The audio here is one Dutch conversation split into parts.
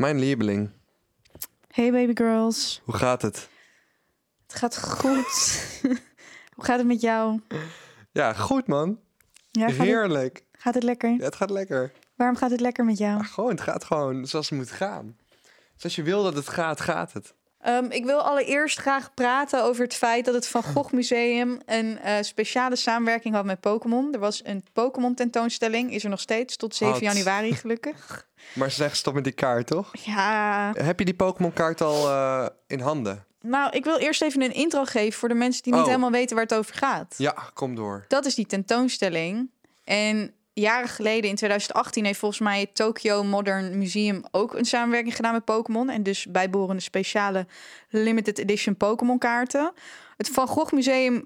Mijn lieveling. Hey baby girls. Hoe gaat het? Het gaat goed. Hoe gaat het met jou? Ja, goed man. Ja, gaat, het, Heerlijk. gaat het lekker? Ja, het gaat lekker. Waarom gaat het lekker met jou? Gewoon, het gaat gewoon zoals het moet gaan. Zoals je wil dat het gaat, gaat het. Ehm, ik wil allereerst graag praten over het feit dat het Van Gogh Museum een eh, speciale samenwerking had met Pokémon. Er was een Pokémon tentoonstelling, is er nog steeds, tot 7 Had. januari gelukkig. Maar zeg stop met die kaart, toch? Ja, Heb je die Pokémon kaart al eh, in handen? nou, ik wil eerst even een intro geven voor de mensen die niet Oh. helemaal weten waar het over gaat. Ja, kom door. Dat is die tentoonstelling. En jaren geleden, in 2018, heeft volgens mij het Tokyo Modern Museum ook een samenwerking gedaan met Pokémon. En dus bijbehorende speciale limited edition Pokémon kaarten. Het Van Gogh Museum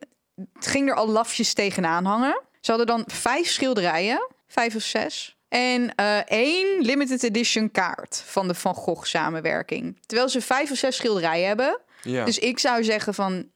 ging er al lafjes tegenaan hangen. Ze hadden dan vijf schilderijen, vijf of zes. En eh, één limited edition kaart van de Van Gogh samenwerking. Terwijl ze vijf of zes schilderijen hebben. Ja. Dus ik zou zeggen van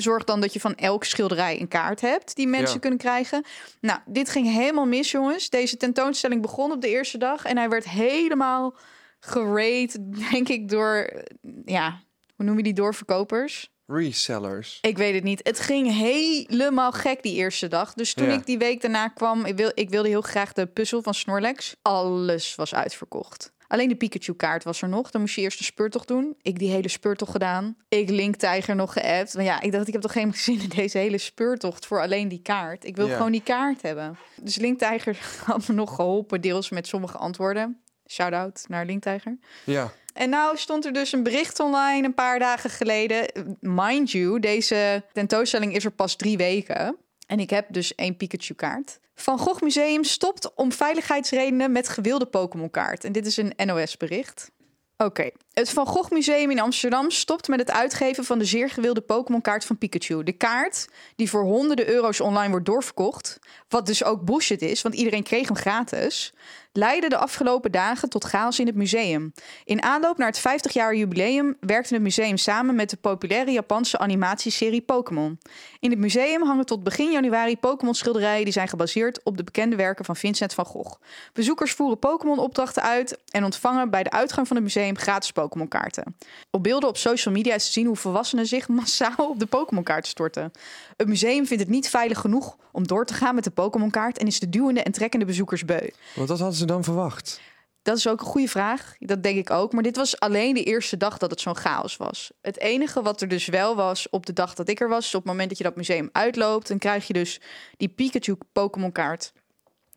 zorg dan dat je van elk schilderij een kaart hebt die mensen Ja. kunnen krijgen. Nou, dit ging helemaal mis, jongens. Deze tentoonstelling begon op de eerste dag en hij werd helemaal gerate, denk ik, door ja, hoe noem je die doorverkopers? Resellers. Ik weet het niet. Het ging helemaal gek die eerste dag. Dus toen Ja. ik die week daarna kwam, ik, wil, ik wilde heel graag de puzzel van Snorlax. Alles was uitverkocht. Alleen de Pikachu-kaart was er nog. Dan moest je eerst een speurtocht doen. Ik die hele speurtocht gedaan. Ik Link Tiger nog geappt. Maar ja, ik dacht, ik heb toch geen zin in deze hele speurtocht voor alleen die kaart. Ik wil Ja. gewoon die kaart hebben. Dus Link Tiger had me nog geholpen, deels met sommige antwoorden. Shout-out naar Link Tiger. Ja. En nou stond er dus een bericht online een paar dagen geleden. Mind you, deze tentoonstelling is er pas drie weken. En ik heb dus één Pikachu-kaart. Van Gogh Museum stopt om veiligheidsredenen met gewilde Pokémon-kaart. En dit is een NOS-bericht. Oké. Het Van Gogh Museum in Amsterdam stopt met het uitgeven van de zeer gewilde Pokémon-kaart van Pikachu. De kaart, die voor honderden euro's online wordt doorverkocht, wat dus ook bullshit is, want iedereen kreeg hem gratis, leidde de afgelopen dagen tot chaos in het museum. In aanloop naar het 50-jaar jubileum werkte het museum samen met de populaire Japanse animatieserie Pokémon. In het museum hangen tot begin januari Pokémon-schilderijen die zijn gebaseerd op de bekende werken van Vincent van Gogh. Bezoekers voeren Pokémon-opdrachten uit en ontvangen bij de uitgang van het museum gratis Pokémon-kaarten. Op beelden op social media is te zien hoe volwassenen zich massaal op de Pokémon-kaart storten. Het museum vindt het niet veilig genoeg om door te gaan met de Pokémon-kaart en is de duwende en trekkende bezoekers beu. Want wat hadden ze dan verwacht? Dat is ook een goede vraag. Dat denk ik ook. Maar dit was alleen de eerste dag dat het zo'n chaos was. Het enige wat er dus wel was op de dag dat ik er was, is op het moment dat je dat museum uitloopt, dan krijg je dus die Pikachu Pokémon kaart.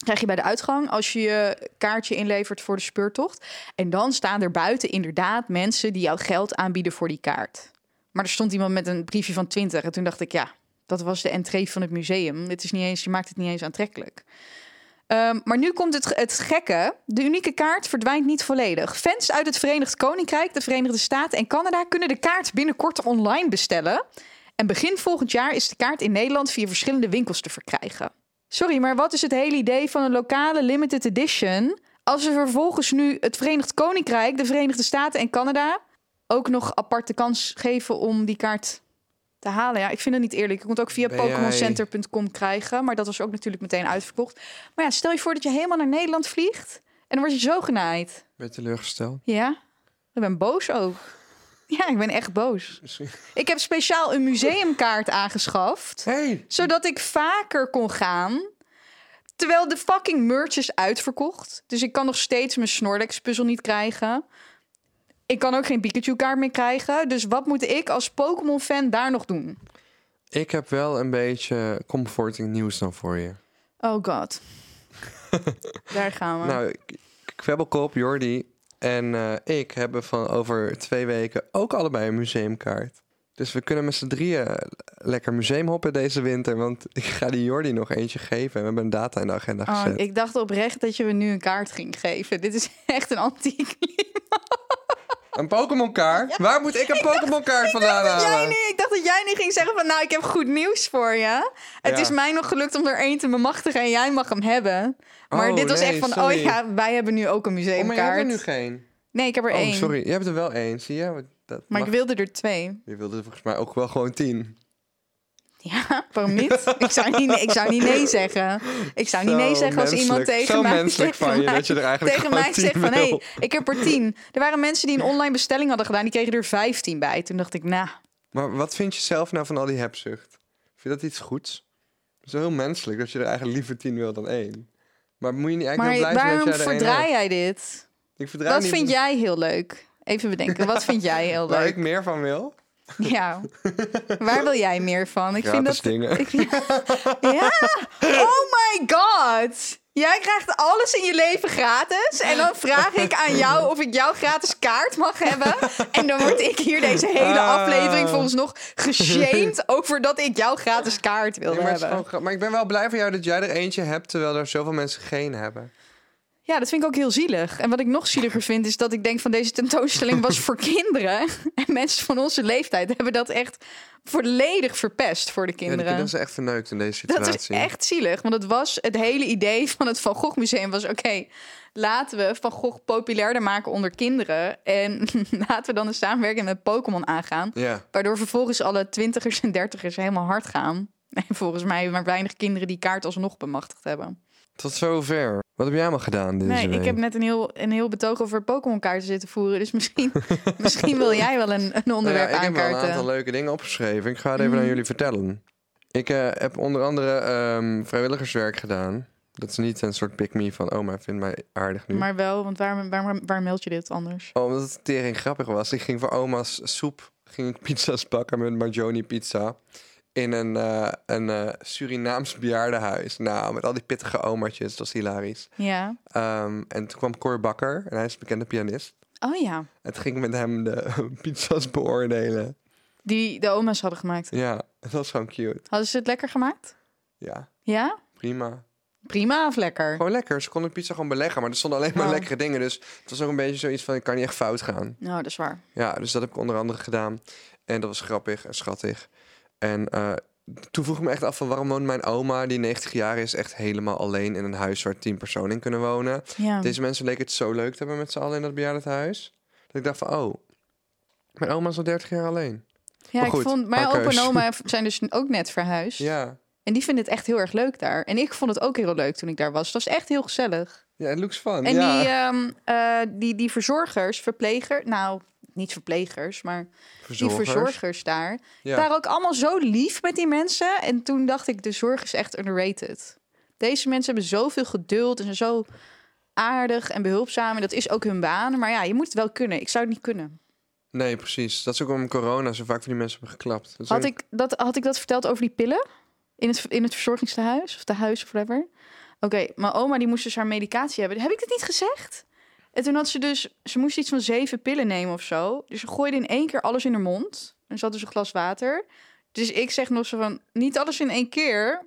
Krijg je bij de uitgang als je je kaartje inlevert voor de speurtocht. En dan staan er buiten inderdaad mensen die jou geld aanbieden voor die kaart. Maar er stond iemand met een briefje van 20. En toen dacht ik, ja, dat was de entree van het museum. Dit is niet eens, je maakt het niet eens aantrekkelijk. Ehm, maar nu komt het, het gekke. De unieke kaart verdwijnt niet volledig. Fans uit het Verenigd Koninkrijk, de Verenigde Staten en Canada kunnen de kaart binnenkort online bestellen. En begin volgend jaar is de kaart in Nederland via verschillende winkels te verkrijgen. Sorry, maar wat is het hele idee van een lokale limited edition als we vervolgens nu het Verenigd Koninkrijk, de Verenigde Staten en Canada ook nog aparte kans geven om die kaart te halen? Ja, ik vind het niet eerlijk. Je kon het ook via pokémoncenter.com krijgen, maar dat was ook natuurlijk meteen uitverkocht. Maar ja, stel je voor dat je helemaal naar Nederland vliegt en dan word je zo genaaid. Ben je teleurgesteld? Ja, ik ben boos ook. Ja, ik ben echt boos. Ik heb speciaal een museumkaart aangeschaft Hey! zodat ik vaker kon gaan. Terwijl de fucking merch is uitverkocht. Dus ik kan nog steeds mijn Snorlax puzzel niet krijgen. Ik kan ook geen Pikachu kaart meer krijgen. Dus wat moet ik als Pokémon fan daar nog doen? Ik heb wel een beetje comforting nieuws dan voor je. Oh god. daar gaan we. Nou, Kwebbelkop, Jordi en eh, ik hebben van over twee weken ook allebei een museumkaart. Dus we kunnen met z'n drieën lekker museum hoppen deze winter. Want ik ga die Jordi nog eentje geven. En we hebben een data in de agenda Oh, gezet. ik dacht oprecht dat je me nu een kaart ging geven. Dit is echt een antiek. Een Pokémon kaart? Waar moet ik een Pokémon kaart vandaan Jij halen? niet, ik dacht dat jij niet ging zeggen van nou, ik heb goed nieuws voor je. Het Ja. is mij nog gelukt om er één te bemachtigen en jij mag hem hebben. Maar Oh, dit was nee, echt van, sorry. oh ja, wij hebben nu ook een Oh, maar jij hebt museumkaart. er nu geen. Nee, ik heb er Oh, één. sorry. Je hebt er wel één, zie je? Dat Maar mag- ik wilde er twee. Je wilde er volgens mij ook wel gewoon tien. Ja, waarom niet? Ik zou niet, ik zou niet nee zeggen. Ik zou niet nee zeggen als iemand tegen mij menselijk tegen van je mij- dat je er eigenlijk tegen mij 10 zegt van hé, ik heb er tien. Er waren mensen die een online bestelling hadden gedaan, die kregen er 15 bij. Toen dacht ik, nou, Maar wat vind je zelf nou van al die hebzucht? Vind je dat iets goeds? Het is heel menselijk dat je er eigenlijk liever tien wil dan één. Maar moet je niet eigenlijk maar blij zijn waarom dat jij er verdraai jij dit? Ik verdraai Wat niet vind jij heel leuk? Even bedenken, wat vind jij heel waar leuk? ik meer van wil? Ja, waar wil jij meer van? Ik Gratis vind dat. dingen. Ik, ja, oh my god. Jij krijgt alles in je leven gratis. En dan vraag ik aan jou of ik jouw gratis kaart mag hebben. En dan word ik hier deze hele Ah. aflevering volgens nog geshamed over dat ik jouw gratis kaart wil Nee, maar, het is hebben. gewoon maar ik ben wel blij voor jou dat jij er eentje hebt, terwijl er zoveel mensen geen hebben. Ja, dat vind ik ook heel zielig. En wat ik nog zieliger vind, is dat ik denk van deze tentoonstelling was voor kinderen. En mensen van onze leeftijd hebben dat echt volledig verpest voor de Ja, kinderen. kinderen zijn echt verneukt in deze situatie. Dat is echt zielig, want het was het hele idee van het Van Gogh Museum was oké, laten we Van Gogh populairder maken onder kinderen en laten we dan een samenwerking met Pokémon aangaan, Ja, waardoor vervolgens alle twintigers en dertigers helemaal hard gaan. En volgens mij maar weinig kinderen die kaart alsnog bemachtigd hebben. Tot zover. Wat heb jij allemaal gedaan deze Nee, week? ik heb net een heel, een heel betoog over Pokémon kaarten zitten voeren, dus misschien, misschien wil jij wel een, een Nou onderwerp ja, ik heb wel een aankaarten. aantal leuke dingen opgeschreven. Ik ga het even Mhm. aan jullie vertellen. Ik eh, heb onder andere ehm, vrijwilligerswerk gedaan. Dat is niet een soort pick-me van, oh, maar vind mij aardig nu. Maar wel, want waar, waar, waar meld je dit anders? Oh, omdat het tering grappig was. Ik ging voor oma's soep, ging ik pizza's bakken met Marjoni pizza. In een, eh, een eh, Surinaams bejaardenhuis. Nou, met al die pittige omaatjes. Dat was hilarisch. Ja. Ehm, en toen kwam Cor Bakker. En hij is een bekende pianist. Oh ja, toen ging met hem de pizza's beoordelen. die de oma's hadden gemaakt. Ja, dat was gewoon cute. Hadden ze het lekker gemaakt? Ja, Ja? prima. Prima of lekker? Gewoon lekker. Ze konden de pizza gewoon beleggen. Maar er stonden alleen maar Oh. lekkere dingen. Dus het was ook een beetje zoiets van, ik kan niet echt fout gaan. Nou, dat is waar. Ja, dus dat heb ik onder andere gedaan. En dat was grappig en schattig. En eh, toen vroeg ik me echt af van waarom woont mijn oma, die 90 jaar is, echt helemaal alleen in een huis waar 10 personen in kunnen wonen. Ja. Deze mensen leken het zo leuk te hebben met z'n allen in dat bejaardentehuis. Dat ik dacht van, oh, mijn oma is al 30 jaar alleen. ja, maar ik vond, mijn opa en oma zijn dus ook net verhuisd. Ja, En die vinden het echt heel erg leuk daar. En ik vond het ook heel leuk toen ik daar was. Het was echt heel gezellig. ja het looks fun. En ja. die, ehm, eh, die, die verzorgers, verpleger, nou, niet verplegers, maar Verzorgers. die verzorgers daar, Ja. waren ook allemaal zo lief met die mensen. En toen dacht ik, de zorg is echt underrated. Deze mensen hebben zoveel geduld en zijn zo aardig en behulpzaam. En dat is ook hun baan. Maar ja, je moet het wel kunnen. Ik zou het niet kunnen. Nee, precies. Dat is ook waarom corona zo vaak van die mensen hebben geklapt. Dat Had ik dat, had ik dat verteld over die pillen? In het, in het verzorgingstehuis of tehuis of whatever? Oké, mijn oma die moest dus haar medicatie hebben. Heb ik dit niet gezegd? En toen had ze dus... Ze moest iets van zeven pillen nemen of zo. Dus ze gooide in één keer alles in haar mond. En ze had dus een glas water. Dus ik zeg nog zo van... Niet alles in één keer.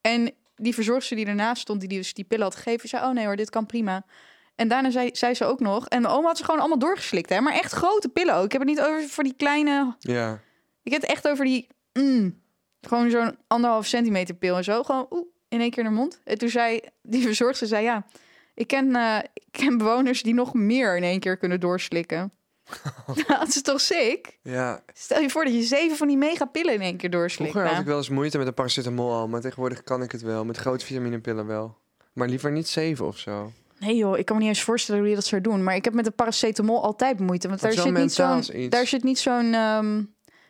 En die verzorgster die ernaast stond... die, die dus die pillen had gegeven... zei, oh nee hoor, dit kan prima. En daarna zei, zei ze ook nog... En mijn oma had ze gewoon allemaal doorgeslikt, hè. Maar echt grote pillen ook. Ik heb het niet over voor die kleine Ja, ik heb het echt over die... mm, gewoon zo'n anderhalf centimeter pil en zo. Gewoon oeh, in één keer naar mond. En toen zei die verzorgster, zei ja... Ik ken, eh, ik ken bewoners die nog meer in één keer kunnen doorslikken. dat is toch sick? ja. Stel je voor dat je zeven van die megapillen in één keer doorslikt. Vroeger had Nou, ik wel eens moeite met een paracetamol al, maar tegenwoordig kan ik het wel. Met grote vitaminepillen wel. Maar liever niet zeven of zo. Nee joh, ik kan me niet eens voorstellen hoe je dat zou doen. Maar ik heb met de paracetamol altijd moeite. Want daar zit, niet zo'n, daar zit niet zo'n...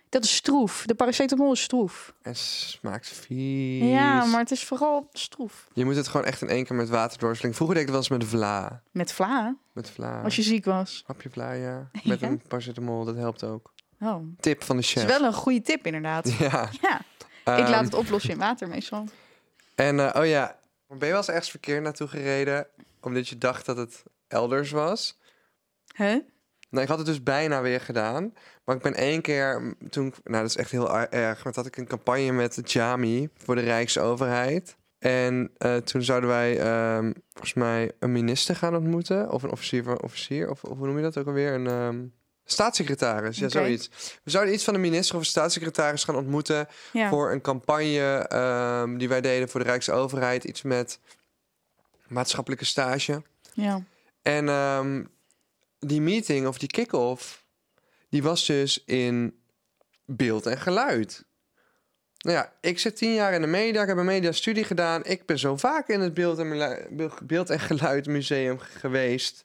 dat is stroef. De paracetamol is stroef. En smaakt vies. Ja, maar het is vooral stroef. Je moet het gewoon echt in één keer met water doorslinken. Vroeger deed ik het wel eens met vla. Met vla, Met vla. als je ziek was. Hapje vla, ja. Met Ja? een paracetamol, dat helpt ook. Oh, Tip van de dat chef. is wel een goede tip inderdaad. Ja. Ja, ik Ehm, laat het oplossen in water meestal. En, eh, oh ja, ben je wel eens ergens verkeerd naartoe gereden... omdat je dacht dat het elders was? Huh? Nou, ik had het dus bijna weer gedaan. Maar ik ben één keer, toen, nou dat is echt heel erg, maar toen had ik een campagne met Jami voor de Rijksoverheid. En eh, toen zouden wij ehm, volgens mij een minister gaan ontmoeten. Of een officier van officier, of, of hoe noem je dat ook alweer? Een ehm, staatssecretaris, ja zoiets. We zouden iets van een minister of een staatssecretaris gaan ontmoeten Ja. voor een campagne ehm, die wij deden voor de Rijksoverheid. Iets met maatschappelijke stage. ja. En die meeting of die kick-off, die was dus in beeld en geluid. Nou ja, ik zit tien jaar in de media. Ik heb een mediastudie gedaan. Ik ben zo vaak in het Beeld en, Beeld en Geluid Museum geweest.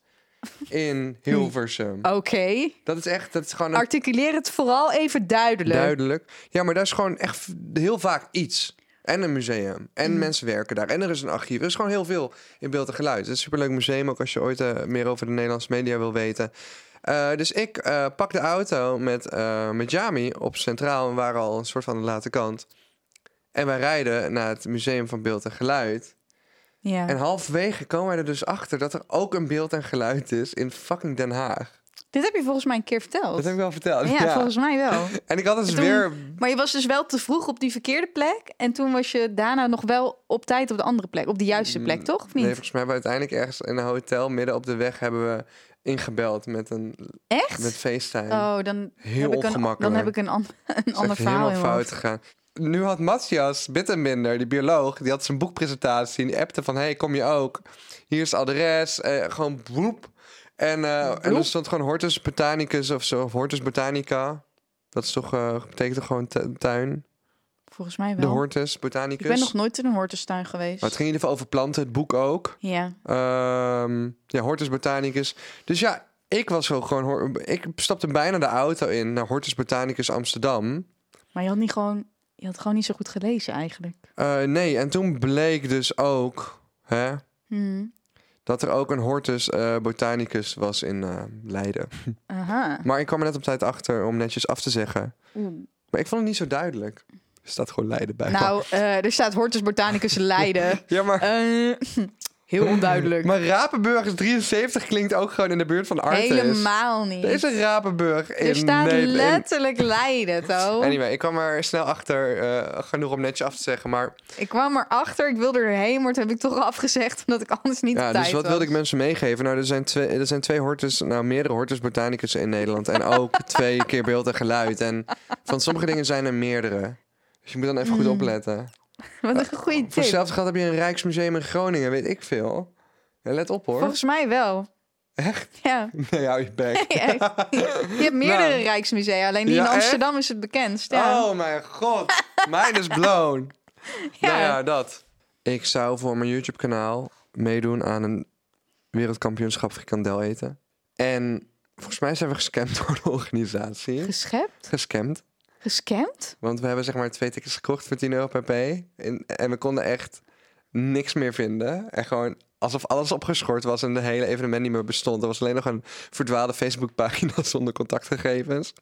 In Hilversum. Oké. Dat is echt, dat is gewoon een Articuleer het vooral even duidelijk. duidelijk. Ja, maar daar is gewoon echt heel vaak iets. En een museum. En Mm. mensen werken daar. En er is een archief. Er is gewoon heel veel in beeld en geluid. Het is een superleuk museum. Ook als je ooit eh, meer over de Nederlandse media wil weten. Eh, dus ik eh, pak de auto met, met Jami op Centraal. We waren al een soort van de late kant. En wij rijden naar het Museum van Beeld en Geluid. Ja. En halverwege komen wij er dus achter dat er ook een beeld en geluid is in fucking Den Haag. Dit heb je volgens mij een keer verteld. Dat heb ik wel verteld. ja, volgens mij wel. En ik had dus toen- weer Maar je was dus wel te vroeg op die verkeerde plek. En toen was je daarna nog wel op tijd op de andere plek. Op de juiste plek, toch? Of niet? Mm, Nee, volgens mij hebben we uiteindelijk ergens in een hotel midden op de weg hebben we ingebeld met een Echt? met FaceTime. Oh, dan Heel heb ik een, ongemakkelijk. dan heb ik een, an- een ander verhaal helemaal fout hoofd. gegaan. Nu had Matthias Bittenbinder, die bioloog, die had zijn boekpresentatie. En die appte van, hey, kom je ook? Hier is het adres. Eh, gewoon boep. En, eh, en er stond gewoon Hortus Botanicus of zo. Of Hortus Botanica. Dat is toch, eh, betekent toch gewoon tu- tuin? Volgens mij De wel. Hortus Botanicus. Ik ben nog nooit in een hortustuin geweest. Maar het ging in ieder geval over planten, het boek ook. Ja. Ehm, ja, Hortus Botanicus. Dus ja, ik was zo gewoon... Ik stapte bijna de auto in naar Hortus Botanicus Amsterdam. Maar je had niet gewoon... Je had gewoon niet zo goed gelezen eigenlijk. Eh, nee, en toen bleek dus ook... Hè, Hmm. Dat er ook een Hortus eh, Botanicus was in eh, Leiden. Aha. Maar ik kwam er net op tijd achter om netjes af te zeggen. Maar ik vond het niet zo duidelijk. Er staat gewoon Leiden bij. Nou, eh, er staat Hortus Botanicus Leiden. ja, maar... Heel onduidelijk. Maar Rapenburg is 73 klinkt ook gewoon in de buurt van Artes. Helemaal niet. Deze Rapenburg in er staat Nederland. letterlijk Leiden, toch? Anyway, ik kwam er snel achter, eh, genoeg om netjes af te zeggen. Maar Ik kwam erachter, ik wilde erheen, maar toen heb ik toch afgezegd omdat ik anders niet ja, op dus tijd wat was. wilde ik mensen meegeven? Nou, er zijn twee, er zijn twee hortus, nou meerdere hortus botanicus in Nederland. En ook twee keer beeld en geluid. En van sommige dingen zijn er meerdere. Dus je moet dan even goed Mm. opletten. Wat een goede Voor tip. hetzelfde geld heb je een Rijksmuseum in Groningen, weet ik veel. Ja, let op hoor. Volgens mij wel. Echt? Ja. Nee, hou je bek. Nee, echt. Je hebt meerdere Nou. Rijksmusea, alleen die Ja, in echt? Amsterdam is het bekendst. Ja. Oh mijn god. Mine is blown. Ja. Nou ja, dat. Ik zou voor mijn YouTube kanaal meedoen aan een wereldkampioenschap frikandel eten. En volgens mij zijn we gescamd door de organisatie. Geschept? Gescamd. Gescamd? Want we hebben zeg maar twee tickets gekocht voor 10 euro per p. En, en we konden echt niks meer vinden. En gewoon alsof alles opgeschort was en de hele evenement niet meer bestond. Er was alleen nog een verdwaalde Facebookpagina zonder contactgegevens.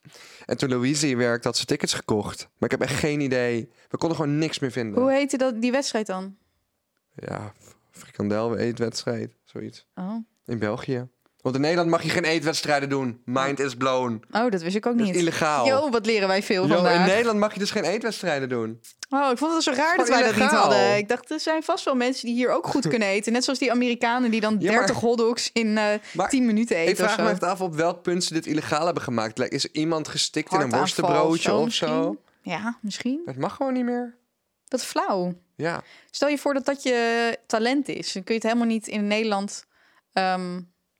En toen Louise hier werkte, had ze tickets gekocht. Maar ik heb echt geen idee. We konden gewoon niks meer vinden. Hoe heette dat, die wedstrijd dan? Ja, frikandel eetwedstrijd, zoiets. Oh. In België. Want in Nederland mag je geen eetwedstrijden doen. Mind is blown. oh, dat wist ik ook Dat is niet. illegaal. Yo, wat leren wij veel Yo, in. Nederland mag je dus geen eetwedstrijden doen. Oh, ik vond het zo raar dat wij dat niet hadden. Ik dacht, er zijn vast wel mensen die hier ook goed kunnen eten. Net zoals die Amerikanen die dan Ja, maar- 30 hotdogs in eh Maar 10 minuten eten Ik vraag me echt af op welk punt ze dit illegaal hebben gemaakt. Like, Is iemand gestikt in een worstenbroodje of of zo. Ja, misschien. Het mag gewoon niet meer. Dat is flauw. Ja. Stel je voor dat dat je talent is. Dan kun je het helemaal niet in Nederland ehm,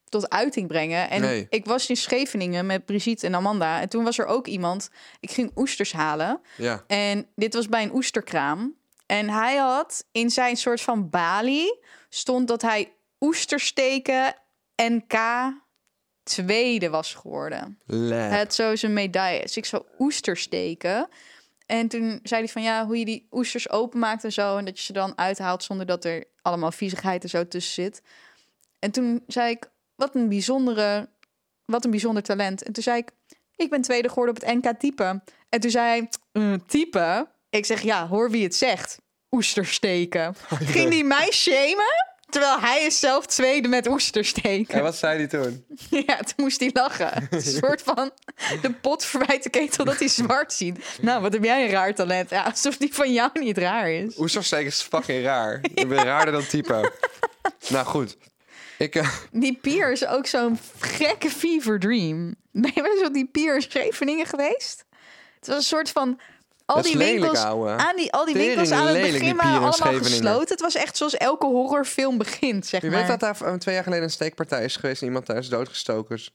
tot uiting brengen. En Nee. ik was in Scheveningen met Brigitte en Amanda. En toen was er ook iemand. Ik ging oesters halen. Ja. En dit was bij een oesterkraam. En hij had in zijn soort van balie... stond dat hij oestersteken NK tweede was geworden. Het zo zijn medaille. Dus ik zou oesters steken. En toen zei hij van ja, hoe je die oesters openmaakt en zo. En dat je ze dan uithaalt zonder dat er allemaal viezigheid en zo tussen zit. En toen zei ik, wat een bijzondere, wat een bijzonder talent. En toen zei ik, ik ben tweede geworden op het NK type. En toen zei hij, "Eh, type? Ik zeg ja, hoor wie het zegt. Oesters steken. Ging die mij shamen? Terwijl hij is zelf tweede met oesters steken. En wat zei hij toen? Ja, toen moest hij lachen. Een soort van de pot verwijt de ketel dat hij zwart ziet. Nou, wat heb jij een raar talent. Ja, alsof die van jou niet raar is. Oestersteek is fucking raar. Ik ben raarder dan type. nou goed. Ik, eh, Die pier is ook zo'n gekke fever dream. Ben je wel eens op die pier in Scheveningen geweest? Het was een soort van... Al die lelijk, winkels, ouwe. aan die, al die Tering winkels aan het begin waren allemaal gesloten. Het was echt zoals elke horrorfilm begint, zeg je maar. weet dat daar eh, twee jaar geleden een steekpartij is geweest... en iemand daar is doodgestoken. is.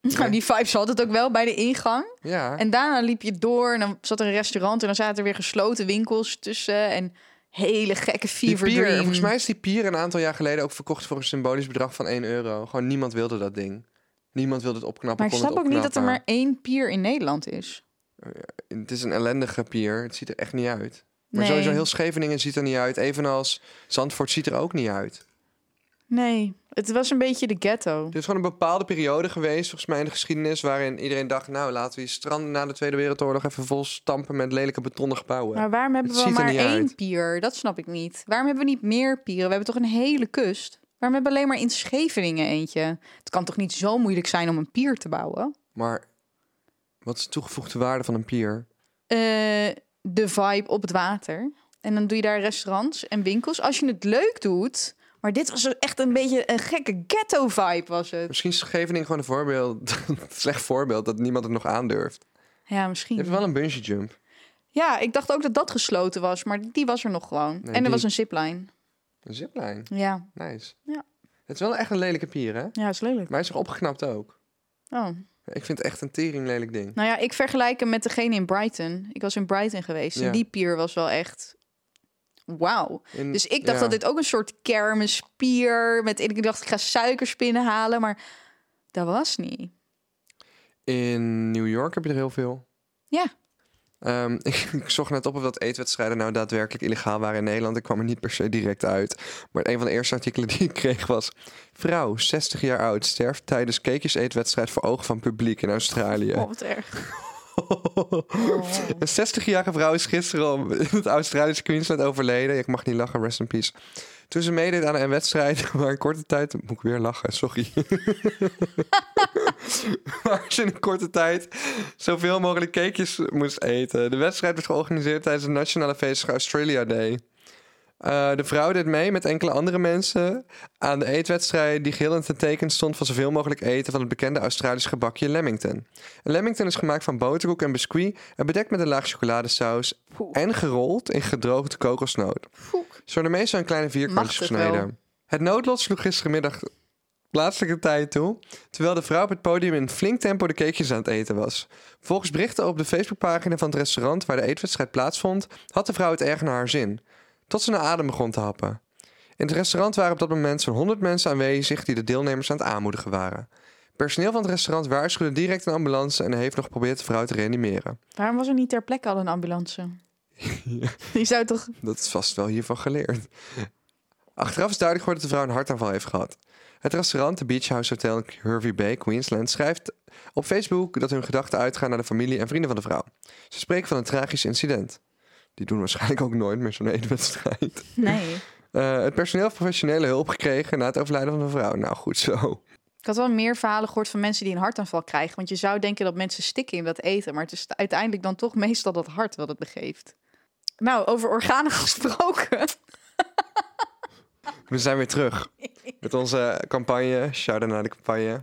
Nou, die vibes had het ook wel bij de ingang. Ja. En daarna liep je door en dan zat er een restaurant en dan zaten er weer gesloten winkels tussen en hele gekke die fever pier, dream. volgens mij is die pier een aantal jaar geleden ook verkocht voor een symbolisch bedrag van 1 euro. Gewoon niemand wilde dat ding. Niemand wilde het opknappen. Maar ik snap ook niet dat er maar één pier in Nederland is. Het is een ellendige pier. Het ziet er echt niet uit. Maar Nee. sowieso heel Scheveningen ziet er niet uit. Evenals Zandvoort ziet er ook niet uit. Nee, het was een beetje de ghetto. Er is gewoon een bepaalde periode geweest, volgens mij in de geschiedenis, waarin iedereen dacht, nou laten we die stranden na de Tweede Wereldoorlog even vol stampen met lelijke betonnen gebouwen. Maar waarom hebben Het we maar één uit. pier? Dat snap ik niet. Waarom hebben we niet meer pieren? We hebben toch een hele kust? Waarom hebben we alleen maar in Scheveningen eentje? Het kan toch niet zo moeilijk zijn om een pier te bouwen? Maar wat is de toegevoegde waarde van een pier? Eh, de vibe op het water. En dan doe je daar restaurants en winkels. Als je het leuk doet. Maar dit was echt een beetje een gekke ghetto vibe was het. Misschien is Scheveningen gewoon een voorbeeld, een slecht voorbeeld, dat niemand het nog aandurft. Ja, Je hebt misschien. wel een bungee jump. Ja, ik dacht ook dat dat gesloten was. Maar die was er nog gewoon. en er die- was een zipline. Een zipline. Ja, Nice. Ja. Het is wel echt een lelijke pier, hè? ja is lelijk. Maar hij is toch opgeknapt ook? Oh. Ik vind het echt een tering lelijk ding. Nou ja, ik vergelijk hem met degene in Brighton. Ik was in Brighton geweest. Ja. En die pier was wel echt... Wauw. Dus ik dacht ja. dat dit ook een soort kermispier... Met, ik dacht, ik ga suikerspinnen halen. Maar dat was niet. In New York heb je er heel veel. Ja. Ehm, ik, ik zocht net op of dat eetwedstrijden nou daadwerkelijk illegaal waren in Nederland. Ik kwam er niet per se direct uit. Maar een van de eerste artikelen die ik kreeg was... Vrouw, 60 jaar oud, sterft tijdens cakejes-eetwedstrijd voor ogen van publiek in Australië. Oh, wat erg. Een 60-jarige vrouw is gisteren in het Australische Queensland overleden. Ik mag niet lachen, rest in peace. Toen ze meedeed aan een wedstrijd, maar in korte tijd... Moet ik weer lachen, sorry. waar ze in korte tijd zoveel mogelijk cakejes moest eten. De wedstrijd werd georganiseerd tijdens de nationale feestdag Australia Day. Eh, de vrouw deed mee met enkele andere mensen aan de eetwedstrijd die geheel in het teken stond van zoveel mogelijk eten van het bekende Australische gebakje Lamington. Een Lamington is gemaakt van boterkoek en biscuit en bedekt met een laag chocoladesaus Poeh. en gerold in gedroogde kokosnoot. Zo de meeste een kleine vierkantjes gesneden. wel. Het noodlot sloeg gistermiddag plaatselijke tijd toe, terwijl de vrouw op het podium in flink tempo de cakejes aan het eten was. Volgens berichten op de Facebookpagina van het restaurant waar de eetwedstrijd plaatsvond, had de vrouw het erg naar haar zin, tot ze naar adem begon te happen. In het restaurant waren op dat moment zo'n 100 mensen aanwezig die de deelnemers aan het aanmoedigen waren. Personeel van het restaurant waarschuwde direct een ambulance en heeft nog geprobeerd de vrouw te reanimeren. Waarom was er niet ter plekke al een ambulance? Die zou toch... Dat is vast wel hiervan geleerd. Achteraf is duidelijk geworden dat de vrouw een hartaanval heeft gehad. Het restaurant, de Beach House Hotel in Hervey Bay, Queensland, schrijft op Facebook dat hun gedachten uitgaan naar de familie en vrienden van de vrouw. Ze spreken van een tragisch incident. Die doen waarschijnlijk ook nooit meer zo'n eetwedstrijd. Nee. Eh, het personeel heeft professionele hulp gekregen na het overlijden van de vrouw. Nou, goed zo. Ik had wel meer verhalen gehoord van mensen die een hartaanval krijgen. Want je zou denken dat mensen stikken in dat eten. Maar het is uiteindelijk dan toch meestal dat hart wat het begeeft. Nou, over organen gesproken. We zijn weer terug met onze campagne, shout-out naar de campagne,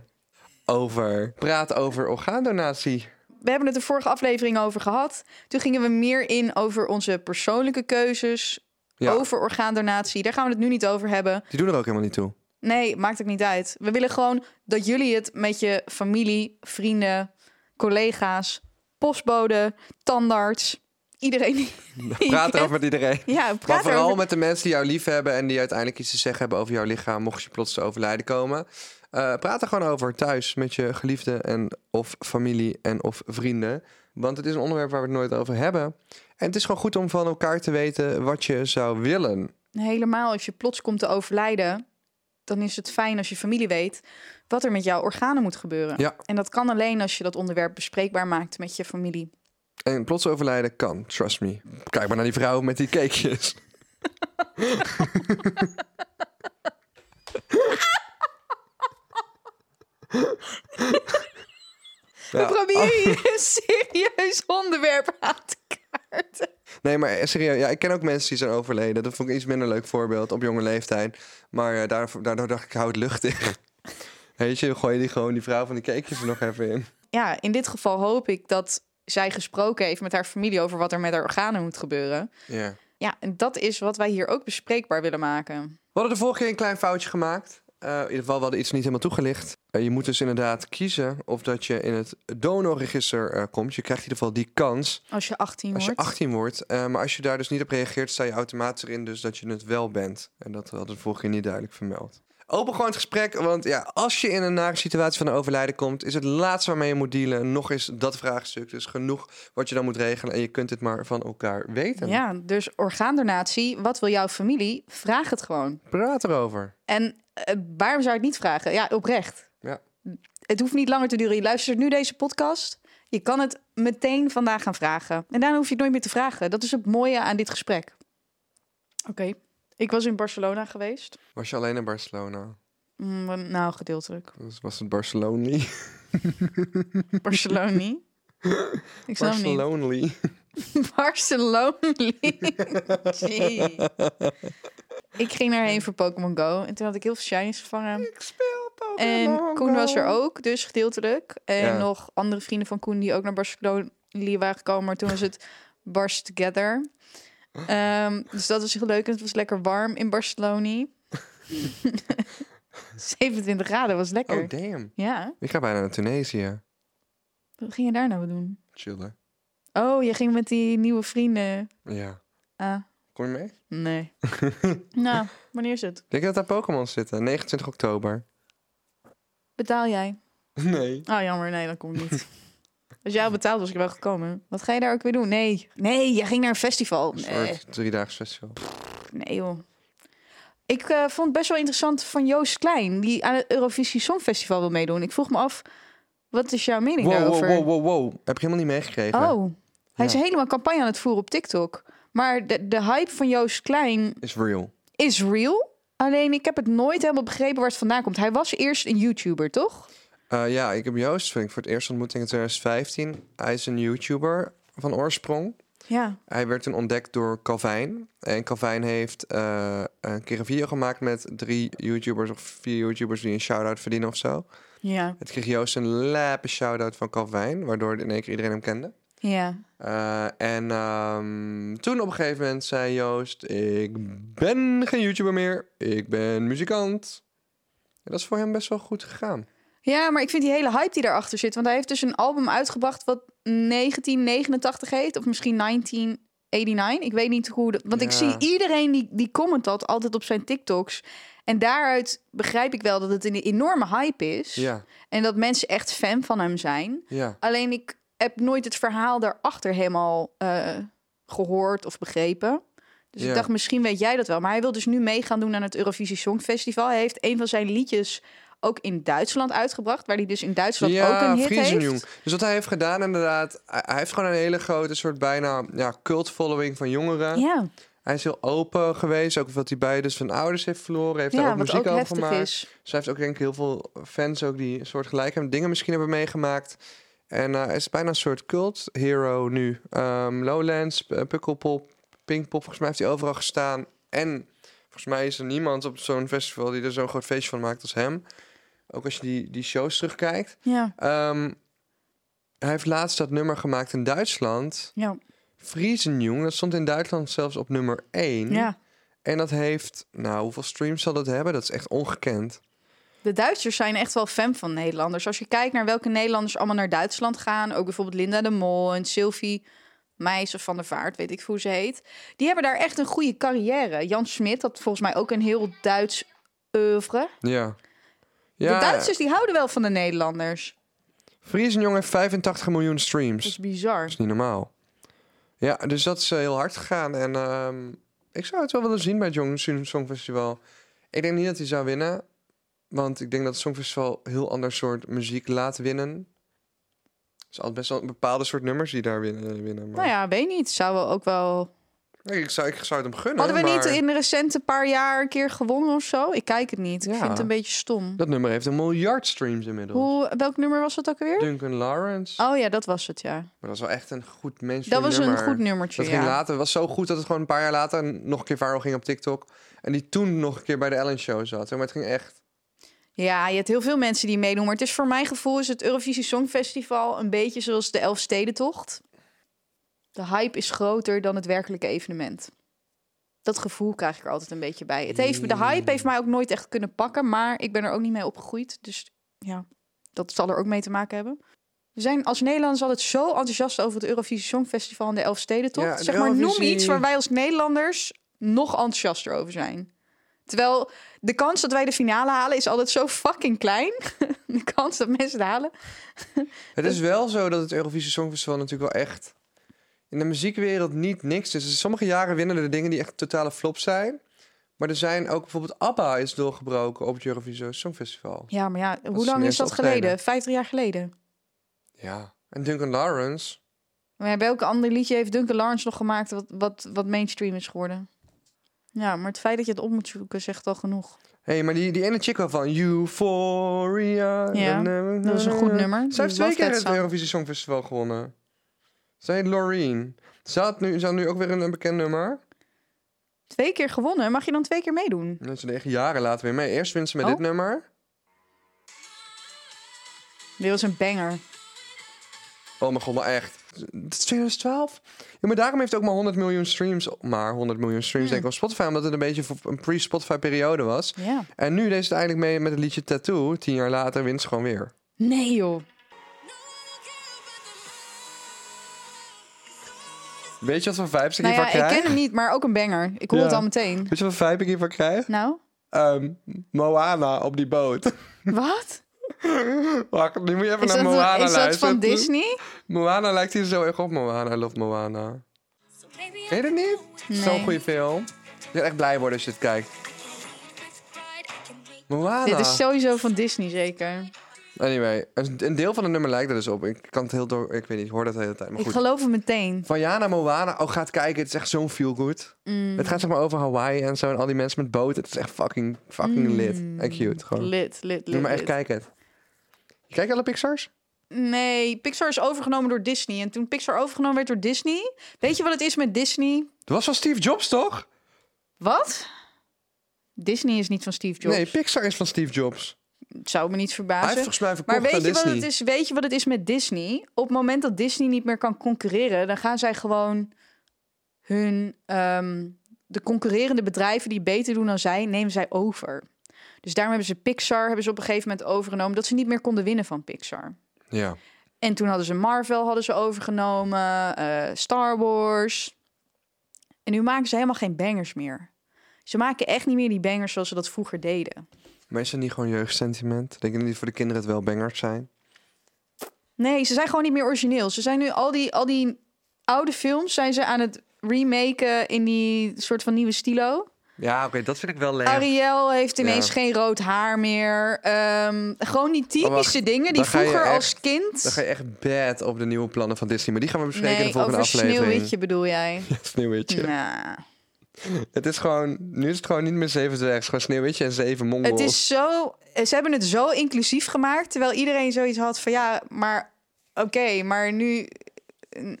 over praten over orgaandonatie. We hebben het de vorige aflevering over gehad. Toen gingen we meer in over onze persoonlijke keuzes. Ja. Over orgaandonatie. Daar gaan we het nu niet over hebben. Die doen er ook helemaal niet toe. Nee, maakt ook niet uit. We willen gewoon dat jullie het met je familie, vrienden, collega's, postbode, tandarts, iedereen. die- Praat erover met iedereen. Ja, Maar praat vooral erover. met de mensen die jou lief hebben en die uiteindelijk iets te zeggen hebben over jouw lichaam, mocht je plots te overlijden komen. Eh, praat er gewoon over thuis met je geliefde en of familie en of vrienden. Want het is een onderwerp waar we het nooit over hebben. En het is gewoon goed om van elkaar te weten wat je zou willen. Helemaal als je plots komt te overlijden, dan is het fijn als je familie weet wat er met jouw organen moet gebeuren. Ja. En dat kan alleen als je dat onderwerp bespreekbaar maakt met je familie. En plots overlijden kan, trust me. Kijk maar naar die vrouw met die cakejes. We Ja. proberen hier een serieus onderwerp aan te kaarten. Nee, maar serieus, ja, ik ken ook mensen die zijn overleden. Dat vond ik iets minder leuk voorbeeld op jonge leeftijd. Maar eh, daardoor, daardoor dacht ik, hou het luchtig. Weet je, gooi je die gewoon die vrouw van die cakejes er nog even in. Ja, in dit geval hoop ik dat zij gesproken heeft met haar familie over wat er met haar organen moet gebeuren. Ja. Ja, en dat is wat wij hier ook bespreekbaar willen maken. We hadden de vorige keer een klein foutje gemaakt. Eh, in ieder geval, we hadden iets niet helemaal toegelicht. Eh, je moet dus inderdaad kiezen of dat je in het donorregister eh, komt. Je krijgt in ieder geval die kans Als je 18 als je wordt. 18 wordt. Maar als je daar dus niet op reageert, sta je automatisch erin dus dat je het wel bent. En dat hadden we vorige keer niet duidelijk vermeld. Open gewoon het gesprek, want ja, als je in een nare situatie van een overlijden komt, is het laatste waarmee je moet dealen nog eens dat vraagstuk. Dus genoeg wat je dan moet regelen en je kunt het maar van elkaar weten. Ja, dus orgaandonatie. Wat wil jouw familie? Vraag het gewoon. Praat erover. En waarom zou je het niet vragen? Ja, oprecht. Ja. Het hoeft niet langer te duren. Je luistert nu deze podcast. Je kan het meteen vandaag gaan vragen. En daarna hoef je het nooit meer te vragen. Dat is het mooie aan dit gesprek. Oké. Ik was in Barcelona geweest. Was je alleen in Barcelona? Mm, nou, gedeeltelijk. Dus was het Barcelona? Barcelona. Ik snap hem niet. Barcelona. Gee. Ik ging daarheen voor Pokémon Go. En toen had ik heel veel shinies gevangen. Ik speel Pokémon En Koen was er ook, dus gedeeltelijk. En Ja. nog andere vrienden van Koen die ook naar Barcelona waren gekomen. Maar toen was het Bars Together. Ehm, dus dat was heel leuk. En het was lekker warm in Barcelona. 27 graden, was lekker. Oh, damn. ja, Ik ga bijna naar Tunesië. wat ging je daar nou doen? Chillen. Oh, je ging met die nieuwe vrienden. Ja. Ah, Kom je mee? nee. nou, wanneer is het? Denk je dat daar Pokémon zitten? 29 oktober. Betaal jij? Nee. Oh, jammer. Nee, dan kom ik niet. Als jij al betaald was, ik wel gekomen. Wat ga je daar ook weer doen? Nee. Nee, jij ging naar een festival. Een Nee. soort driedaags festival. Nee joh. Ik eh, vond het best wel interessant van Joost Klein, die aan het Eurovisie Songfestival wil meedoen. Ik vroeg me af, wat is jouw mening Wow, wow, daarover? wow, wow, wow. Heb ik helemaal niet meegekregen. Oh, hij is helemaal campagne aan het voeren op TikTok. Maar de, de hype van Joost Klein Is real. is real. Alleen ik heb het nooit helemaal begrepen waar het vandaan komt. Hij was eerst een YouTuber, toch? Eh, ja, ik heb Joost vind ik, voor het eerst ontmoet in 2015. Hij is een YouTuber van oorsprong. Ja. Hij werd toen ontdekt door Calvijn. En Calvijn heeft eh, een keer een video gemaakt met drie YouTubers of vier YouTubers die een shout-out verdienen of zo. Ja. Het kreeg Joost een lappe shout-out van Calvijn, waardoor in één keer iedereen hem kende. Ja. Eh, en ehm, toen op een gegeven moment zei Joost: Ik ben geen YouTuber meer, ik ben muzikant. En dat is voor hem best wel goed gegaan. Ja, maar ik vind die hele hype die daarachter zit. Want hij heeft dus een album uitgebracht wat 1989 heet. Of misschien 1989. Ik weet niet hoe dat... Want ik zie iedereen die, die comment dat altijd op zijn TikToks. En daaruit begrijp ik wel dat het een enorme hype is. Ja, En dat mensen echt fan van hem zijn. ja. Alleen ik heb nooit het verhaal daarachter helemaal eh, gehoord of begrepen. Dus Ja. ik dacht, misschien weet jij dat wel. Maar hij wil dus nu mee gaan doen aan het Eurovisie Songfestival. Hij heeft een van zijn liedjes ook in Duitsland uitgebracht. Waar hij dus in Duitsland ook een hit heeft. Dus wat hij heeft gedaan, inderdaad, hij heeft gewoon een hele grote soort bijna ja, cult following van jongeren. Ja, Hij is heel open geweest, ook wat hij bij dus zijn ouders heeft verloren, heeft daar ja ook wat muziek ook over gemaakt. is. Dus hij heeft ook denk ik heel veel fans ook die een soort gelijk hebben, dingen misschien hebben meegemaakt. En eh, hij is bijna een soort cult hero nu. Ehm, Lowlands, eh, Pukkelpop, Pinkpop, volgens mij heeft hij overal gestaan. En volgens mij is er niemand op zo'n festival die er zo'n groot feestje van maakt als hem. Ook als je die, die shows terugkijkt. Ja, Ehm, hij heeft laatst dat nummer gemaakt in Duitsland. ja, Friesenjong, dat stond in Duitsland zelfs op nummer 1. ja. En dat heeft, nou, hoeveel streams zal dat hebben? Dat is echt ongekend. De Duitsers zijn echt wel fan van Nederlanders. Als je kijkt naar welke Nederlanders allemaal naar Duitsland gaan. Ook bijvoorbeeld Linda de Mol en Sylvie Meijsen van der Vaart, weet ik hoe ze heet. Die hebben daar echt een goede carrière. Jan Smit had volgens mij ook een heel Duits oeuvre. Ja. de Ja, Duitsers die houden wel van de Nederlanders. Friesenjong heeft 85 miljoen Dat streams. is Dat bizar. is niet normaal. Ja, dus dat is eh, heel hard gegaan. En ehm, ik zou het wel willen zien bij het Jong Songfestival. Ik denk niet dat hij zou winnen. Want ik denk dat het Songfestival een heel ander soort muziek laat winnen. Het is altijd best wel een bepaalde soort nummers die daar winnen. winnen maar... Nou ja, weet niet. Zou we ook wel... Nee, ik, zou, ik zou het hem gunnen. Hadden we niet in de recente paar jaar een keer gewonnen of zo? Ik kijk het niet. Ik Ja. vind het een beetje stom. Dat nummer heeft een miljard streams inmiddels. Hoe, welk nummer was dat ook weer? Duncan Lawrence. Oh ja, dat was het, ja. Maar dat was wel echt een goed mainstream Dat was nummer. een goed nummertje, Dat ging ja. later. Het was zo goed dat het gewoon een paar jaar later nog een keer viral ging op TikTok. En die toen nog een keer bij de Ellen Show zat. Maar het ging echt... Ja, je hebt heel veel mensen die meedoen. Maar het is voor mijn gevoel is het Eurovisie Songfestival een beetje zoals de Elfstedentocht. De hype is groter dan het werkelijke evenement. Dat gevoel krijg ik er altijd een beetje bij. Het heeft, de hype heeft mij ook nooit echt kunnen pakken, maar ik ben er ook niet mee opgegroeid. Dus ja, dat zal er ook mee te maken hebben. We zijn als Nederlanders altijd zo enthousiast over het Eurovisie Songfestival en de Elfstedentocht. Ja, zeg maar, noem iets waar wij als Nederlanders nog enthousiaster over zijn. Terwijl de kans dat wij de finale halen is altijd zo fucking klein. de kans dat mensen het halen. Het is wel zo dat het Eurovisie Songfestival natuurlijk wel echt in de muziekwereld niet niks is. Dus sommige jaren winnen er dingen die echt totale flop zijn. Maar er zijn ook bijvoorbeeld ABBA is doorgebroken op het Eurovisie Songfestival. Ja, maar ja, hoe lang is dat geleden? Vijftig jaar geleden. Ja. En Duncan Lawrence. Maar welke ander liedje heeft Duncan Lawrence nog gemaakt wat, wat, wat mainstream is geworden? Ja, maar het feit dat je het op moet zoeken zegt al genoeg. Hé, hey, maar die, die ene chick wel van Euphoria. Ja, Dat is een goed nummer. Zij heeft twee keer het. Eurovisie Songfestival gewonnen. Zij heet Loreen. Ze had nu, ze had nu ook weer een, een bekend nummer. Twee keer gewonnen, mag je dan twee keer meedoen? En ze echt jaren later weer mee. Eerst wint ze met Oh. dit nummer. Dit was een banger. Oh mijn god, maar echt. Het is 2012? Ja, maar daarom heeft het ook maar 100 miljoen streams. Maar 100 miljoen streams denk ik op Spotify. Omdat het een beetje een pre-Spotify periode was. En nu deed ze het eigenlijk mee met het liedje Tattoo. Tien jaar later wint ze gewoon weer. Nee joh. Weet je wat voor vibes ik Nou ja, hiervan ik krijg? ken hem niet, maar ook een banger. Ik hoor Ja. het al meteen. Weet je wat voor vibe ik hiervan krijg? Nou, Ehm, Moana op die boot. wat? Wacht, nu moet je even Is naar dat, Moana is dat luisteren. van Disney? Moana lijkt hier zo erg op Moana. I love Moana. Ken je dat niet? Nee. Zo'n goede film. Je gaat echt blij worden als je het kijkt. Moana. Dit is sowieso van Disney zeker. Anyway, een deel van het nummer lijkt er dus op. Ik kan het heel door... Ik weet niet, ik hoor dat de hele tijd. Maar Ik goed. geloof hem meteen. Van ja naar Moana. Oh, gaat kijken. Het is echt zo'n feel good. Mm. Het gaat zeg maar over Hawaii en zo. En al die mensen met boten. Het is echt fucking, fucking lit. En cute. Gewoon. Mm. Lit, lit, Doe lit. maar echt lit. kijken. Kijk je alle Pixar's? Nee, Pixar is overgenomen door Disney. En toen Pixar overgenomen werd door Disney... Weet je wat het is met Disney? Dat was van Steve Jobs, toch? Wat? Disney is niet van Steve Jobs. Nee, Pixar is van Steve Jobs. Het zou me niet Hij verbazen. heeft volgens mij verkocht Maar weet je, wat het is, weet je wat het is met Disney? Op het moment dat Disney niet meer kan concurreren, dan gaan zij gewoon hun ehm, de concurrerende bedrijven die beter doen dan zij, nemen zij over. Dus daarom hebben ze Pixar hebben ze op een gegeven moment overgenomen dat ze niet meer konden winnen van Pixar. Ja. En toen hadden ze Marvel hadden ze overgenomen, eh, Star Wars. En nu maken ze helemaal geen bangers meer. Ze maken echt niet meer die bangers zoals ze dat vroeger deden. Maar is dat niet gewoon jeugdsentiment? Denk je niet voor de kinderen het wel bangers zijn? Nee, ze zijn gewoon niet meer origineel. Ze zijn nu al die, al die oude films zijn ze aan het remaken in die soort van nieuwe stilo. Ja, oké, dat vind ik wel leuk. Ariel heeft ineens Ja. geen rood haar meer. Ehm, gewoon die typische Oh, wacht. dingen die vroeger als kind. Dan ga je echt bad op de nieuwe plannen van Disney. Maar die gaan we bespreken in nee, de volgende aflevering. Sneeuwwitje bedoel jij? Sneeuwwitje. Nou, Het is gewoon... Nu is het gewoon niet meer zeven is gewoon Sneeuwwitje en zeven mongols. het is zo. Ze hebben het zo inclusief gemaakt, terwijl iedereen zoiets had van ja, maar oké, maar nu.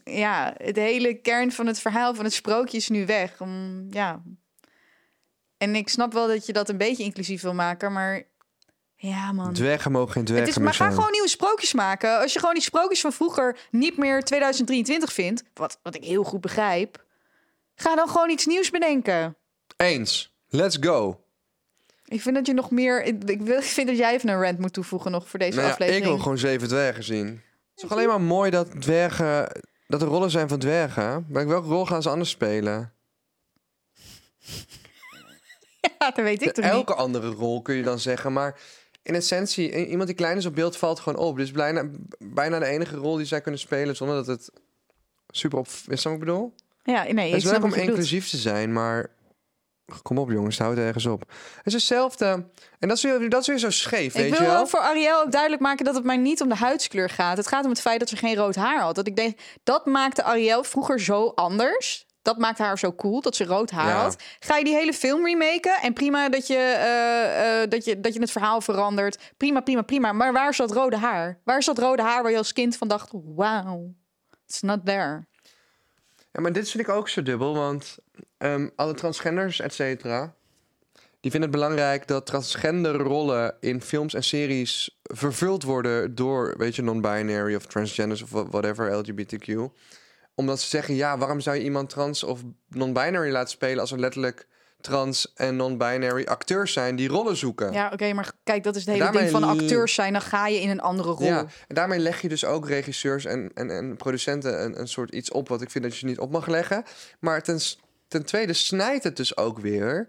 Ja, het hele kern van het verhaal van het sprookje is nu weg. Om, ja. En ik snap wel dat je dat een beetje inclusief wil maken, maar ja, man. Dwergen mogen geen dwergen Het is, maar ga gewoon nieuwe sprookjes maken. Als je gewoon die sprookjes van vroeger niet meer 2023 vindt, wat, wat ik heel goed begrijp, ga dan gewoon iets nieuws bedenken. Eens. Let's go. Ik vind dat je nog meer. Ik, ik vind dat jij even een rant moet toevoegen nog voor deze Nou ja, aflevering. ik wil gewoon zeven dwergen zien. Het is toch alleen maar mooi dat dwergen... Dat er rollen zijn van dwergen. Maar welke rol gaan ze anders spelen? Weet ik toch Elke andere rol kun je dan zeggen, maar in essentie, iemand die klein is op beeld valt gewoon op. Is bijna, bijna de enige rol die zij kunnen spelen zonder dat het super op... Is dat wat ik bedoel? Ja, nee, Het ik is leuk om je inclusief te zijn, maar kom op jongens, houd ergens op. Het is hetzelfde, en dat is weer, dat is weer zo scheef, weet Ik je wil wel? wel voor Ariel ook duidelijk maken dat het mij niet om de huidskleur gaat. Het gaat om het feit dat ze geen rood haar had. Dat ik denk, dat maakte Ariel vroeger zo anders. Dat maakte haar zo cool, dat ze rood haar Ja. had. Ga je die hele film remaken en prima dat je, eh, eh, dat, je, dat je het verhaal verandert. Prima, prima, prima. Maar waar is dat rode haar? Waar is dat rode haar waar je als kind van dacht, wauw, it's not there. Ja, maar dit vind ik ook zo dubbel, want ehm, alle transgenders, et cetera... die vinden het belangrijk dat transgender rollen in films en series vervuld worden door, weet je, non-binary of transgenders of wha- whatever, LGBTQ. Omdat ze zeggen, ja, waarom zou je iemand trans of non-binary laten spelen... als er letterlijk trans en non-binary acteurs zijn die rollen zoeken? Ja, oké, maar kijk, dat is het hele ding van acteurs zijn. Dan ga je in een andere rol. Ja, en daarmee leg je dus ook regisseurs en, en, en producenten een, een soort iets op... wat ik vind dat je niet op mag leggen. Maar ten, ten tweede snijdt het dus ook weer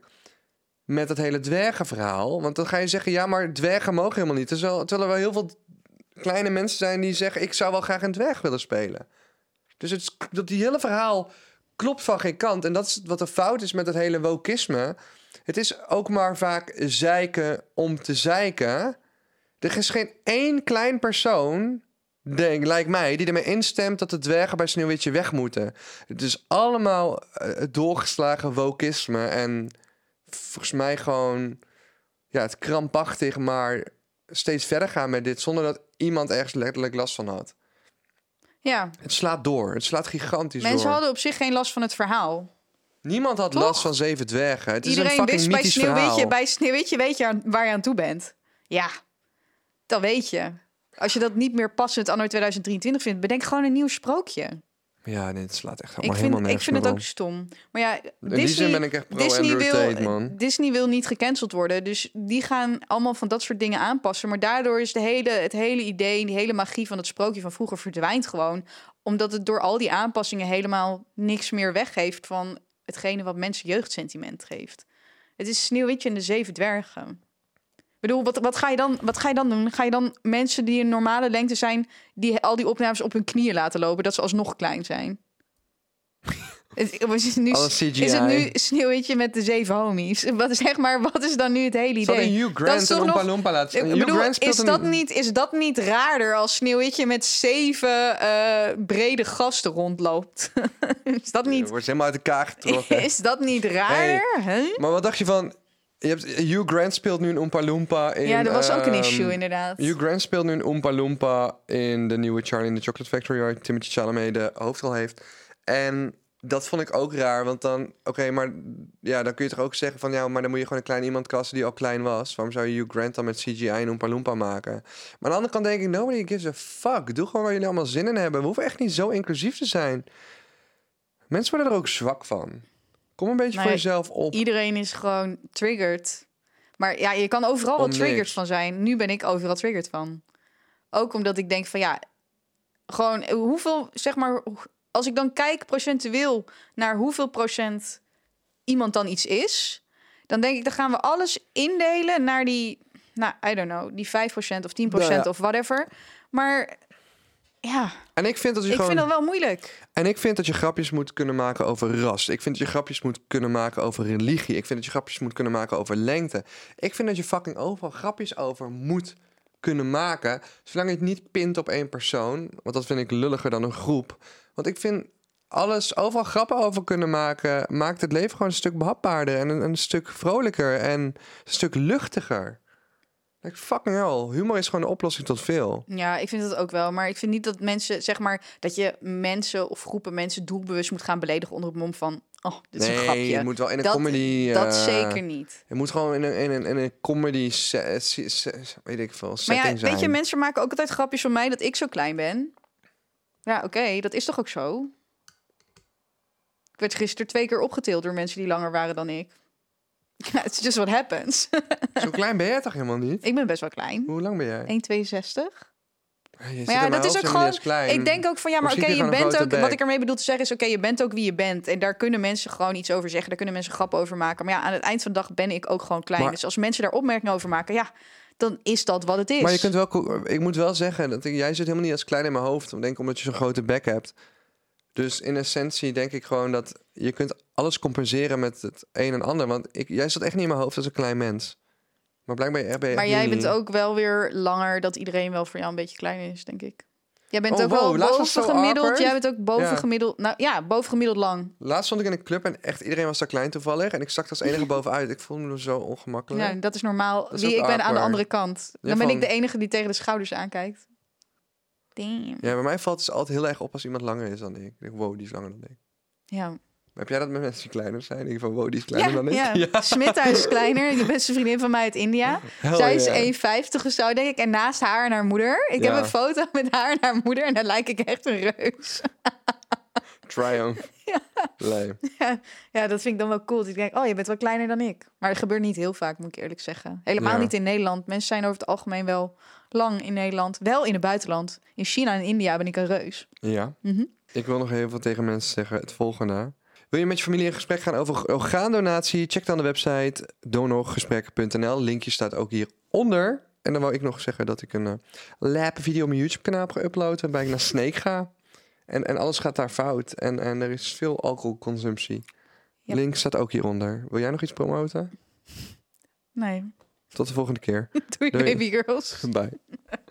met het hele dwergenverhaal. Want dan ga je zeggen, ja, maar dwergen mogen helemaal niet. Terwijl, terwijl er wel heel veel kleine mensen zijn die zeggen... ik zou wel graag een dwerg willen spelen. Dus het, dat die hele verhaal klopt van geen kant. En dat is wat de fout is met het hele wokisme. Het is ook maar vaak zeiken om te zeiken. Er is geen één klein persoon, denk, lijkt mij, die ermee instemt dat de dwergen bij Sneeuwwitje weg moeten. Het is allemaal eh, doorgeslagen wokisme. En volgens mij gewoon ja, het krampachtig, maar steeds verder gaan met dit zonder dat iemand ergens letterlijk last van had. Ja, Het slaat door. Het slaat gigantisch mensen door. hadden op zich geen last van het verhaal. Niemand had Toch? last van zeven dwergen. Het is Iedereen een fucking wist bij mythisch Sneeuwwitje, verhaal. bij Sneeuwwitje weet je aan- waar je aan toe bent. Ja, dat weet je. Als je dat niet meer passend anno 2023 vindt, bedenk gewoon een nieuw sprookje. Ja, nee, het slaat echt Ik allemaal vind, helemaal ik vind het ook stom. Maar ja. In Disney, ben ik echt Disney, wil, Tate, man. Disney wil niet gecanceld worden. Dus die gaan allemaal van dat soort dingen aanpassen. Maar daardoor is de hele, het hele idee, die hele magie van het sprookje van vroeger verdwijnt gewoon. Omdat het door al die aanpassingen helemaal niks meer weggeeft van hetgene wat mensen jeugdsentiment geeft. Het is Sneeuwwitje en de Zeven Dwergen. Ik bedoel, wat, wat, ga je dan, wat ga je dan doen? Ga je dan mensen die een normale lengte zijn, die al die opnames op hun knieën laten lopen, dat ze alsnog klein zijn? Is het nu, is het nu Sneeuwwitje met de zeven homies? Wat is, zeg maar, wat is dan nu het hele idee? Dat is Oompa laten. Hugh bedoel, Grant is een- dat, niet, is dat niet raarder als Sneeuwwitje met zeven eh, brede gasten rondloopt? is dat niet, wordt helemaal uit elkaar getrokken. is dat niet raarder? Huh? Maar wat dacht je van... Je hebt, Hugh Grant speelt nu een Oompa Loompa in... Ja, dat was ook een ehm, issue inderdaad. Hugh Grant speelt nu een Oompa Loompa in de nieuwe Charlie in the Chocolate Factory... waar Timothy Chalamet de hoofdrol heeft. En dat vond ik ook raar, want dan... Oké, maar ja, dan kun je toch ook zeggen van... Ja, maar dan moet je gewoon een klein iemand casten die al klein was. Waarom zou je Hugh Grant dan met CGI een Oompa Loompa maken? Maar aan de andere kant denk ik... Nobody gives a fuck. Doe gewoon waar jullie allemaal zin in hebben. We hoeven echt niet zo inclusief te zijn. Mensen worden er ook zwak van. Kom een beetje Nou voor jezelf op. Iedereen is gewoon triggered. Maar ja, je kan overal wel Om triggered niks. van zijn. Nu ben ik overal triggered van. Ook omdat ik denk van ja, gewoon eh, hoeveel, zeg maar, als ik dan kijk procentueel naar hoeveel procent iemand dan iets is, dan denk ik, dan gaan we alles indelen naar die, nou, I don't know, die 5% of 10% Nou ja. of whatever. Maar ja, En ik vind dat je ik gewoon... vind dat wel moeilijk. En ik vind dat je grapjes moet kunnen maken over ras. Ik vind dat je grapjes moet kunnen maken over religie. Ik vind dat je grapjes moet kunnen maken over lengte. Ik vind dat je fucking overal grapjes over moet kunnen maken. Zolang je het niet pint op één persoon. Want dat vind ik lulliger dan een groep. Want ik vind alles overal grappen over kunnen maken. Maakt het leven gewoon een stuk behapbaarder. En een, een stuk vrolijker. En een stuk luchtiger. Like, fucking hell. Humor is gewoon de oplossing tot veel. Ja, ik vind dat ook wel. Maar ik vind niet dat mensen, zeg maar, dat je mensen of groepen mensen doelbewust moet gaan beledigen onder het mom van, oh, dit is een nee, grapje. je moet wel in een dat, comedy... dat eh, zeker niet. Je moet gewoon in een, in een, in een comedy, se- se- se- weet ik veel, Maar ja, zijn. weet je, mensen maken ook altijd grapjes van mij dat ik zo klein ben. Ja, oké, dat is toch ook zo? Ik werd gisteren twee keer opgetild door mensen die langer waren dan ik. Ja, it's just what happens. Zo klein ben jij toch helemaal niet? ik ben best wel klein. Hoe lang ben jij? 1,62. Je zit Maar ja, dat is ook gewoon. Ik denk ook van ja, maar oké, je bent ook. Wat ik ermee bedoel te zeggen is: oké, je bent ook wie je bent. En daar kunnen mensen gewoon iets over zeggen. Daar kunnen mensen grappen over maken. Maar ja, aan het eind van de dag ben ik ook gewoon klein. Maar- dus als mensen daar opmerkingen over maken, ja, dan is dat wat het is. Maar je kunt wel, ik moet wel zeggen, dat ik- jij zit helemaal niet als klein in mijn hoofd. Ik denk omdat je zo'n grote bek hebt. Dus in essentie denk ik gewoon dat je kunt alles compenseren met het een en ander. Want ik, jij zat echt niet in mijn hoofd als een klein mens. Maar blijkbaar ben je, ben je Maar jij bent ook wel weer langer dat iedereen wel voor jou een beetje klein is, denk ik. Jij bent Oh, ook wow, wel laatst was boven het zo gemiddeld. awkward. Jij bent ook boven Ja. Nou ja, boven gemiddeld lang. Laatst stond ik in een club en echt iedereen was daar klein toevallig. En ik er als enige bovenuit. Ik voelde me zo ongemakkelijk. Ja, dat is normaal. is Wie ook ik ben aan de andere kant. Dan Ja, ben van- ik de enige die tegen de schouders aankijkt. Damn. Ja, bij mij valt het dus altijd heel erg op als iemand langer is dan ik. Ik denk, wow, die is langer dan ik. Ja. Heb jij dat met mensen die kleiner zijn? Ik denk van, wow, die is kleiner dan ik. ja. Smita is kleiner. De beste vriendin van mij uit India. Hell Zij is yeah. 1,50 of zo, denk ik. En naast haar en haar moeder. Ik Ja. heb een foto met haar en haar moeder. En dan lijk ik echt een reus. Triumph. Leem. Ja, dat vind ik dan wel cool. Ik denk, oh, je bent wel kleiner dan ik. Maar dat gebeurt niet heel vaak, moet ik eerlijk zeggen. Helemaal Ja. niet in Nederland. Mensen zijn over het algemeen wel lang in Nederland. Wel in het buitenland. In China en India ben ik een reus. Ja. Mhm. Ik wil nog heel veel tegen mensen zeggen. Het volgende. Wil je met je familie in gesprek gaan over orgaandonatie? Check dan de website donorgesprek.nl. Linkje staat ook hieronder. En dan wou ik nog zeggen dat ik een uh, lab video op mijn YouTube kanaal heb geüpload. Waarbij ik naar Snake ga. En, en alles gaat daar fout. En, en er is veel alcoholconsumptie. Ja. Link staat ook hieronder. Wil jij nog iets promoten? Nee. Tot de volgende keer. Doei, Doei. baby girls. Bye.